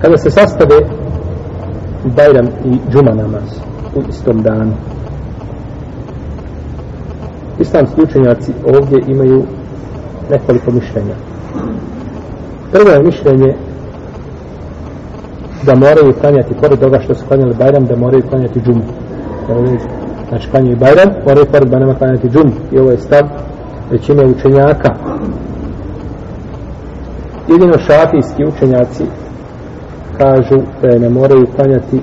kada se sastave Bajram i Džuma namaz u istom danu. Islamski učenjaci ovdje imaju nekoliko mišljenja. Prvo je mišljenje da moraju klanjati pored toga što su klanjali Bajram da moraju klanjati Džumu. Znači klanjaju Bajram moraju pored Bajrama klanjati Džumu. I ovo je stav većine učenjaka. Jedino šafijski učenjaci kažu da ne moraju klanjati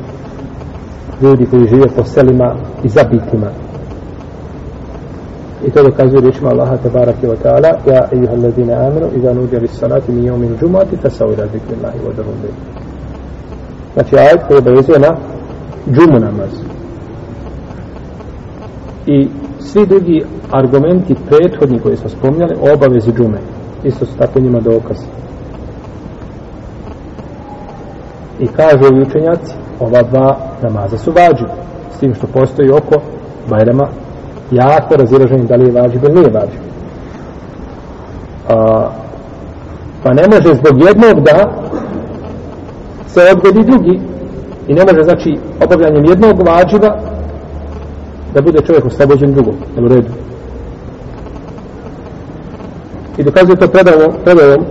ljudi koji žive po selima i zabitima. I to dokazuje rečima Allaha tabaraka wa ta'ala ja ejuha allazine amenu iza nudja li salati mi jomin džumati tasavu ila zikri Allahi wa darum bi. Znači ajed koji obavezuje na džumu namaz. I svi drugi argumenti prethodni koji smo spomnjali o obavezi džume. Isto su tako njima dokaz. I kažu ovi učenjaci ova dva namaza su vađi s tim što postoji oko Bajrama jako razilaženje da li je vađi ili nije vađi a, pa ne može zbog jednog da se odgodi drugi. I ne može znači obavljanjem jednog vađiva da bude čovjek oslobođen drugog. Jel u redu? I dokazuje to predavom, predavom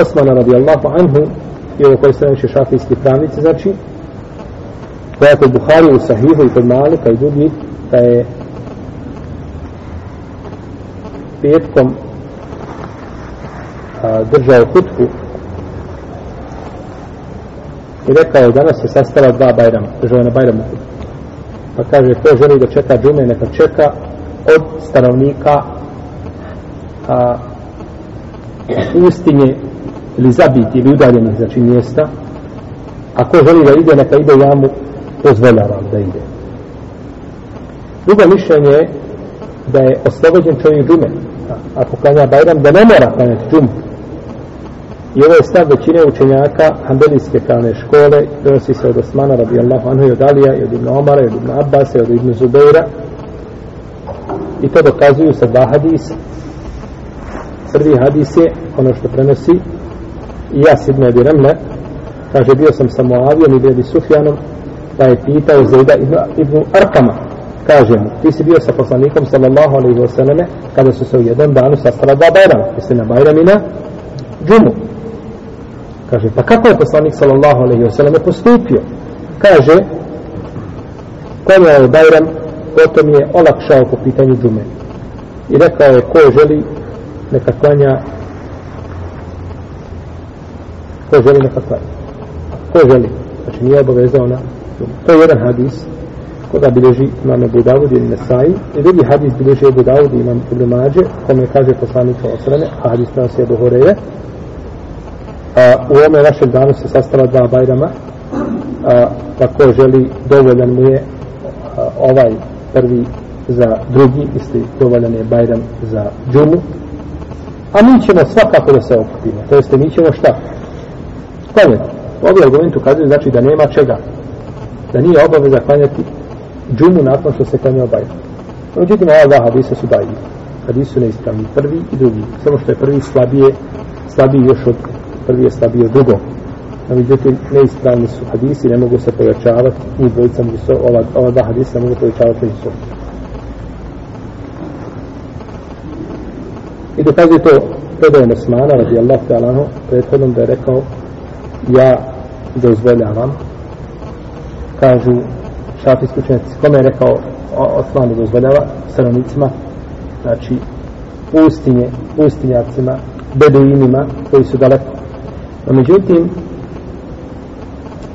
Osmana radijallahu anhu i ovo koji se najviše šafijski pravnici znači koja je kod Buhari u Sahihu i kod Malika i drugi da je petkom a, držao hutku i rekao je danas se sastala dva bajrama držao je na bajramu hutku pa kaže ko želi da čeka džume neka čeka od stanovnika a, ustinje ili zabiti ili udaljenih znači mjesta a ko želi da ide neka ide ja mu dozvoljavam da ide. Drugo mišljenje je da je oslobođen čovjek džume. Ako klanja Bajram da ne mora klanjati džumu. I ovo je stav većine učenjaka Hanbelijske pravne škole donosi se od Osmana radijallahu anhu i od Alija i od Ibn Omara i od Ibn Abbas i od Ibn Zubeira. I to dokazuju sa dva hadisa. Prvi hadis je ono što prenosi i ja si ibn Abi Remle kaže bio sam sa Moavijom i Bebi Sufjanom pa je pitao Zajda ibn, ibn Arkama kaže mu ti si bio sa poslanikom sallallahu alaihi wa sallame kada su se u jednom danu sastala dva bajrama jeste na bajram i na džumu. Kaže pa kako je poslanik sallallahu alaihi wa sallame postupio? Kaže konja je bajram potom je olakšao po pitanju džume. I rekao je ko želi neka klanja ko želi neka klanja. Ko želi. Znači nije obavezao na to je jedan hadis koga bilježi imam Ebu Dawud ili Nesai. I drugi hadis bilježi Ebu Dawud i imam Ibn Mađe kome kaže poslanik sa osrame a hadis nas je Ebu Horeje a, u ovome našem danu se sastala dva bajrama. A, pa ko želi dovoljan mu je a, ovaj prvi za drugi isti dovoljan je bajram za džumu. A mi ćemo svakako da se okupimo. To jeste mi ćemo šta? Klanjati. Ovi argumenti ukazuju znači da nema čega da nije obaveza klanjati džumu nakon što se klanja obaj. Međutim ova dva hadisa su daji. Hadisi su neispravni. Prvi i drugi. Samo što je prvi slabije slabiji još od prvi je slabiji od drugog. A međutim neispravni su hadisi ne mogu se pojačavati. Ni dvojica mogu se, ova, ova dva hadisa ne mogu pojačavati među sobom I dokazuje to predajem Osmana radijallahu ta'ala prethodnom da je rekao ja dozvoljavam kažu šafijski učenjaci. Kome je rekao Osman da dozvoljava stanovnicima znači pustinje pustinjacima beduinima koji su daleko. No međutim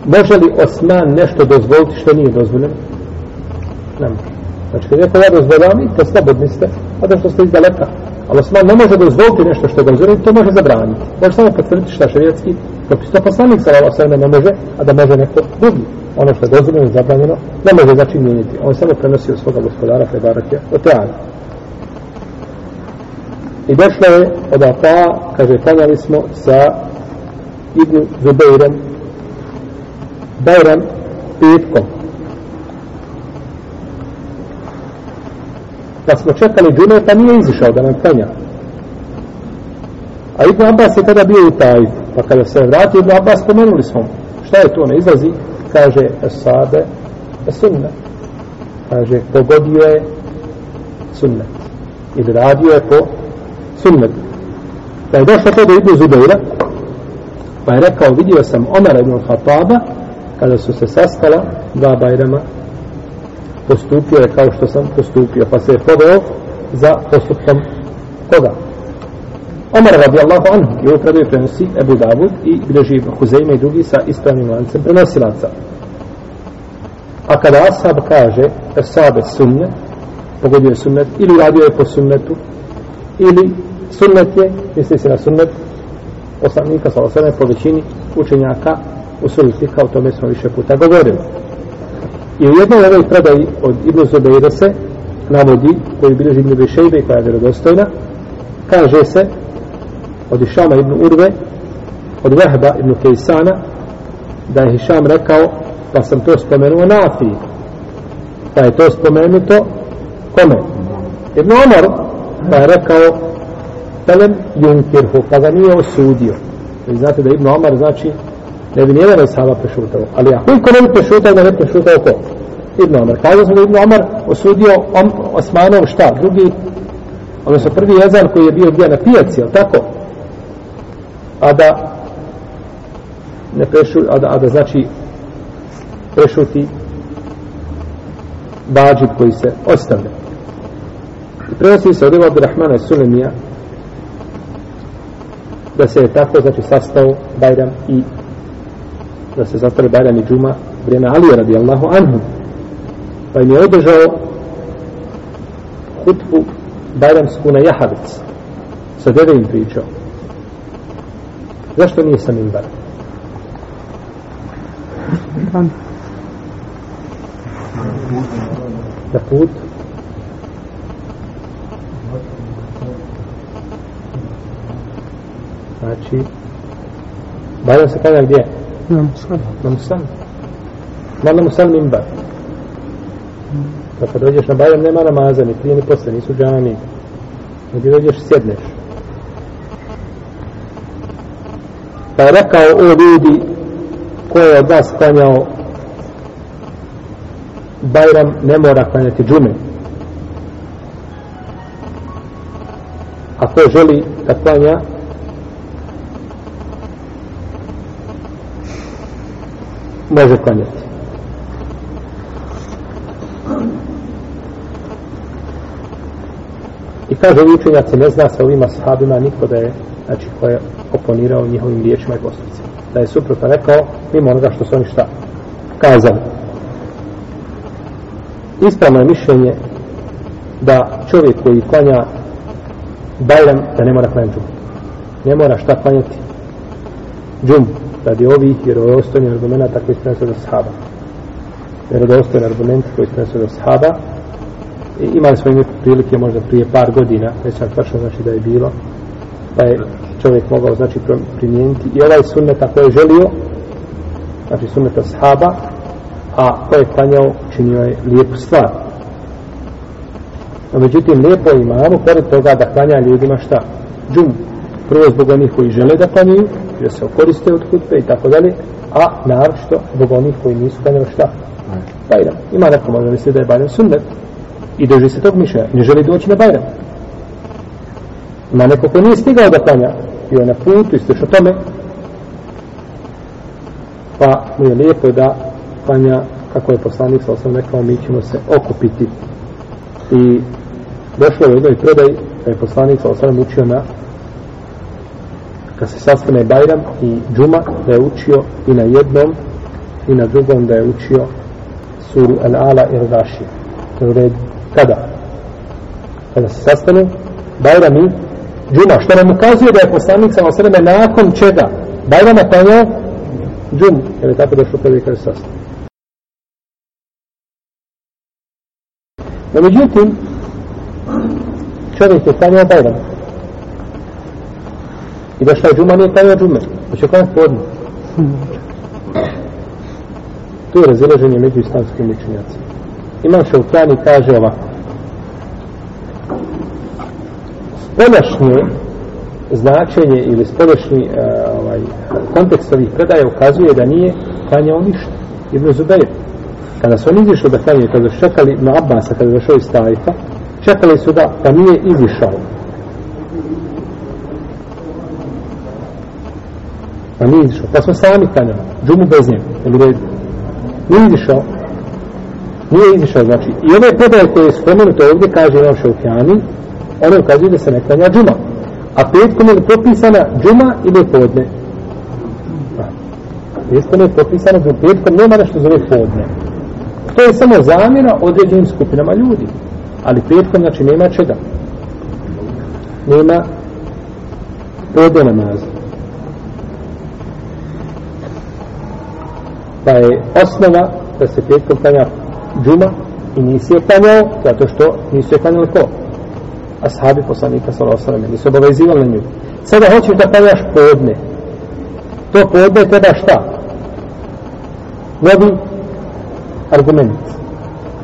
može li Osman nešto dozvoliti što nije dozvoljeno? Ne može. Znači kad je rekao ja dozvoljavam i to slobodni ste a da što ste iz daleka. Ali Osman ne može dozvoliti nešto što je dozvoljeno, to može zabraniti. Može samo potvrditi šta šarijetski propis. To poslanik sa ne može, a da može neko drugi. Ono što je dozvoljeno i zabranjeno, ne može znači mijeniti. On samo prenosi od svoga gospodara, Febarakja, od teana. I došlo je od Ata, kaže, klanjali smo sa Ibn Zubeirom, Bajram, petkom, da smo čekali džume, pa nije izišao da nam klanja. A Ibn Abbas je tada bio u taj, pa kada se vratio Ibn Abbas, spomenuli smo Šta je to ne izlazi? Kaže, sabe, sunne. Kaže, pogodio je sunnet. Ili radio je po sunnet. Da pa je došlo to do Ibnu Zubeira, pa je rekao, vidio sam Omar ibn Khattaba, kada su se sastala dva bajrama, postupio je kao što sam postupio, pa se je podao za postupkom koga? Omar radijallahu anhu i ovu predaju prenosi Ebu Davud i bilježi Ibn Huzeime i drugi sa ispravnim lancem prenosilaca. A kada Ashab kaže Ashabe sunne, pogodio je sunnet, ili radio je po sunnetu, ili sunnet je, misli se na sunnet, poslanika sa osrame po većini učenjaka u suri kao o tome smo više puta govorili. I u jednoj ovoj predaji od Ibn Zubeira se navodi, koji bilježi Ibn Bešejbe koja je vjerodostojna, kaže se od Išama Ibn Urve, od Vehba Ibn Kejsana, da je Hišam rekao, pa sam to spomenuo Nafiji. Pa je to spomenuto kome? Ibn Omar, pa je rekao, Pelem Junkirhu, pa ga nije osudio. Vi znate da Ibn Omar znači ne bi nijedan sahaba prešutao. Ali ako niko ne bi prešutao, da ne prešutao ko? Ibn Omar. Kaže se da Ibn Omar osudio om, Osmanov šta? Drugi, odnosno prvi jezan koji je bio gdje na pijaci, ali tako? A da ne prešu, a da, a da znači prešuti bađib koji se ostavlja. I prenosi se od Evo Abdurrahmana Sulemija da se je tako znači sastao Bajram i da se zastali Bajram i Džuma vrijeme radi radijallahu anhu. Pa im je održao hutbu Bajramsku na Jahavic. Sa dede im pričao. Zašto nije sa Mimbar na put. Znači, Bajram se kada gdje? Na Musan. Na Musan. Ma na Musan mimbar. Pa kad dođeš na Bajram nema namaza, ni prije ni posle, nisu džani. Gdje dođeš sjedneš. Pa je rekao o ljudi ko je od vas klanjao Bajram ne mora klanjati džume. A ko želi da klanja može klanjati. I kaže učenjaci, ne zna se ovima sahabima niko da je, znači, ko je oponirao njihovim riječima i postupcima. Da je suprotno rekao, mimo onoga što su oni šta kazali. Ispravno je mišljenje da čovjek koji klanja bajram, da ne mora klanjati džumu. Ne mora šta klanjati džumu radi ovih vjerodostojnih argumenta koji se prenesu od ashaba. Vjerodostojni argument koji se prenesu od sahaba. I imali smo ime prilike možda prije par godina, ne sam tačno znači da je bilo, pa je čovjek mogao znači primijeniti i ovaj sunnet ako je želio, znači sunnet ashaba, a ko je klanjao, činio je lijepu stvar. No, međutim, lijepo imamo, pored toga da klanja ljudima šta? Džum. Prvo zbog onih koji žele da klanjaju, da se okoriste od hutbe i tako dalje, a naročito zbog onih koji nisu klanjali šta? Bajram. Ima neko možda misli da je Bajram sunnet i drži se tog mišlja, ne želi doći na Bajram. Ima neko ko nije stigao da klanja, bio je na putu i o tome, pa mu je lijepo da klanja kako je poslanik sa osam rekao, mi ćemo se okupiti. I došlo je u jednoj predaj da je poslanik sa osam učio na kad se sastane Bajram i Džuma da je učio i na jednom i na drugom da je učio suru Al-Ala i Radaši to je red kada? Kada se sastane Bajram i Džuma. Što nam ukazuje da je poslanik sa osreme nakon čega? Bajram je klanjao Džum jer je tako došlo prvi kada se sastane? No međutim čovjek je klanjao Bajram I da šta je džuma, nije klanio džume. Pa će klanjati podne. Tu je razilaženje među islamskim učenjacima. Imam Šaukjani kaže ovako. Spodašnje značenje ili spodašnji uh, e, ovaj, kontekst ovih predaja ukazuje da nije klanjao ništa. Ibn Zubair. Kada su oni izišli da klanjaju, kada su čekali na Abbasa, kada je došao iz Tajfa, čekali su da, pa nije izišao. Pa nije izišao. Pa smo sami kanjali. Džumu bez njega. Ili redu. Nije izišao. Nije izišao, znači. I ove predaje koje je spomenuto ovdje, kaže Imam Šaukjani, one ukazuju da se ne klanja džuma. A petkom je propisana džuma ili podne? Pa, petkom je propisana džuma. Petkom nema nešto zove podne. To je samo zamjena određenim skupinama ljudi. Ali petkom, znači, nema čega. Nema podne namaza. Pa je osnova da se petkom klanja džuma i nisi je klanjao zato što nisu je klanjali ko? Ashabi poslanika sallallahu alejhi ve sellem nisu obavezivali na nju. Sada hoćeš da klanjaš podne. To podne treba šta? Novi argument.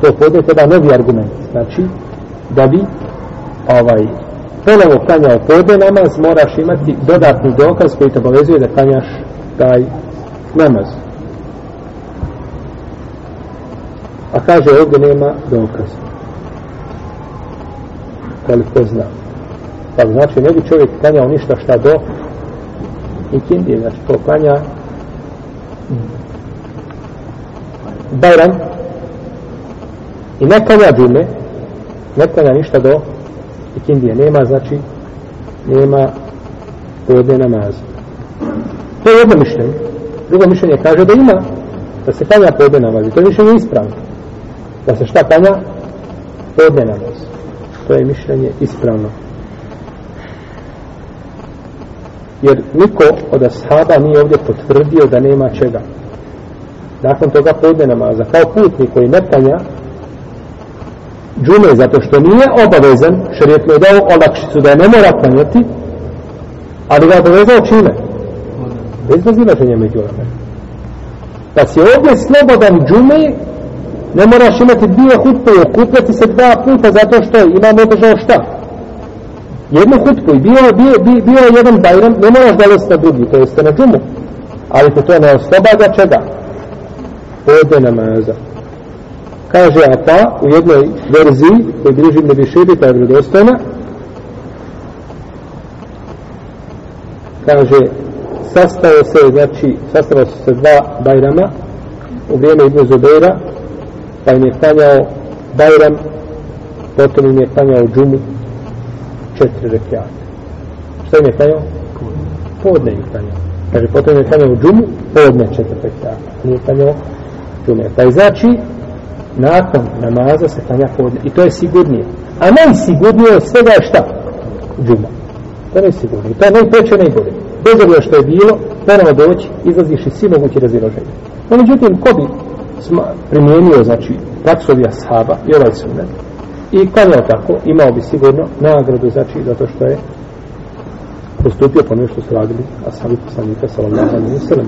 To podne treba novi argument. Znači, da bi ovaj ponovo klanjao podne namaz, moraš imati dodatni dokaz koji te obavezuje da klanjaš taj namaz. A kaže ovdje nema dokaza. Koliko zna. Pa znači ne bi čovjek klanjao ništa šta do ikindije. Znači to klanja mm, Bajram i ne klanja džume ne klanja ništa do ikindije. Nema znači nema podne namaza. To je jedno mišljenje. Drugo mišljenje kaže da ima da se klanja podne namazi. To je mišljenje ispravno da se šta klanja? Podne namaz to je mišljenje ispravno. Jer niko od ashaba nije ovdje potvrdio da nema čega. Nakon toga podne namaza. Kao putnik koji ne klanja džume zato što nije obavezan šarijet mu je dao olakšicu da je ne mora klanjati ali ga obavezao čime? Bez razilaženja među pa si ovdje slobodan džume ne moraš imati dvije hutbe i okupljati se dva puta zato što imamo održao šta? Jednu hutbu i bio, bio, bio, bio jedan bajram ne moraš da na drugi to jeste na džumu. Ali te to ne oslobađa čega? Ode namaza. Kaže Ata pa, u jednoj verziji koji bliži ne više biti je vredostojna kaže sastao se znači sastao se dva bajrama u vrijeme Ibn Zubeira pa im je klanjao Bajram, potom im je klanjao džumu, četiri rekiata. Šta im je klanjao? Podne im je klanjao. Kaže, potom im je klanjao džumu, podne četiri rekiata. Nije klanjao džume. Pa je znači, nakon namaza se klanja podne. I to je sigurnije. A najsigurnije od svega je šta? Džuma. To je najsigurnije. To je najpreće najbolje. Bez obzira što je bilo, ponovo doći, izlaziš iz svi mogući raziloženja. No, međutim, ko bi primijenio, znači, praksovi ashaba i ovaj sunet. I klanjao tako, imao bi sigurno nagradu, znači, zato što je postupio po nešto su radili ashabi poslanika, sallallahu alaihi wa sallam.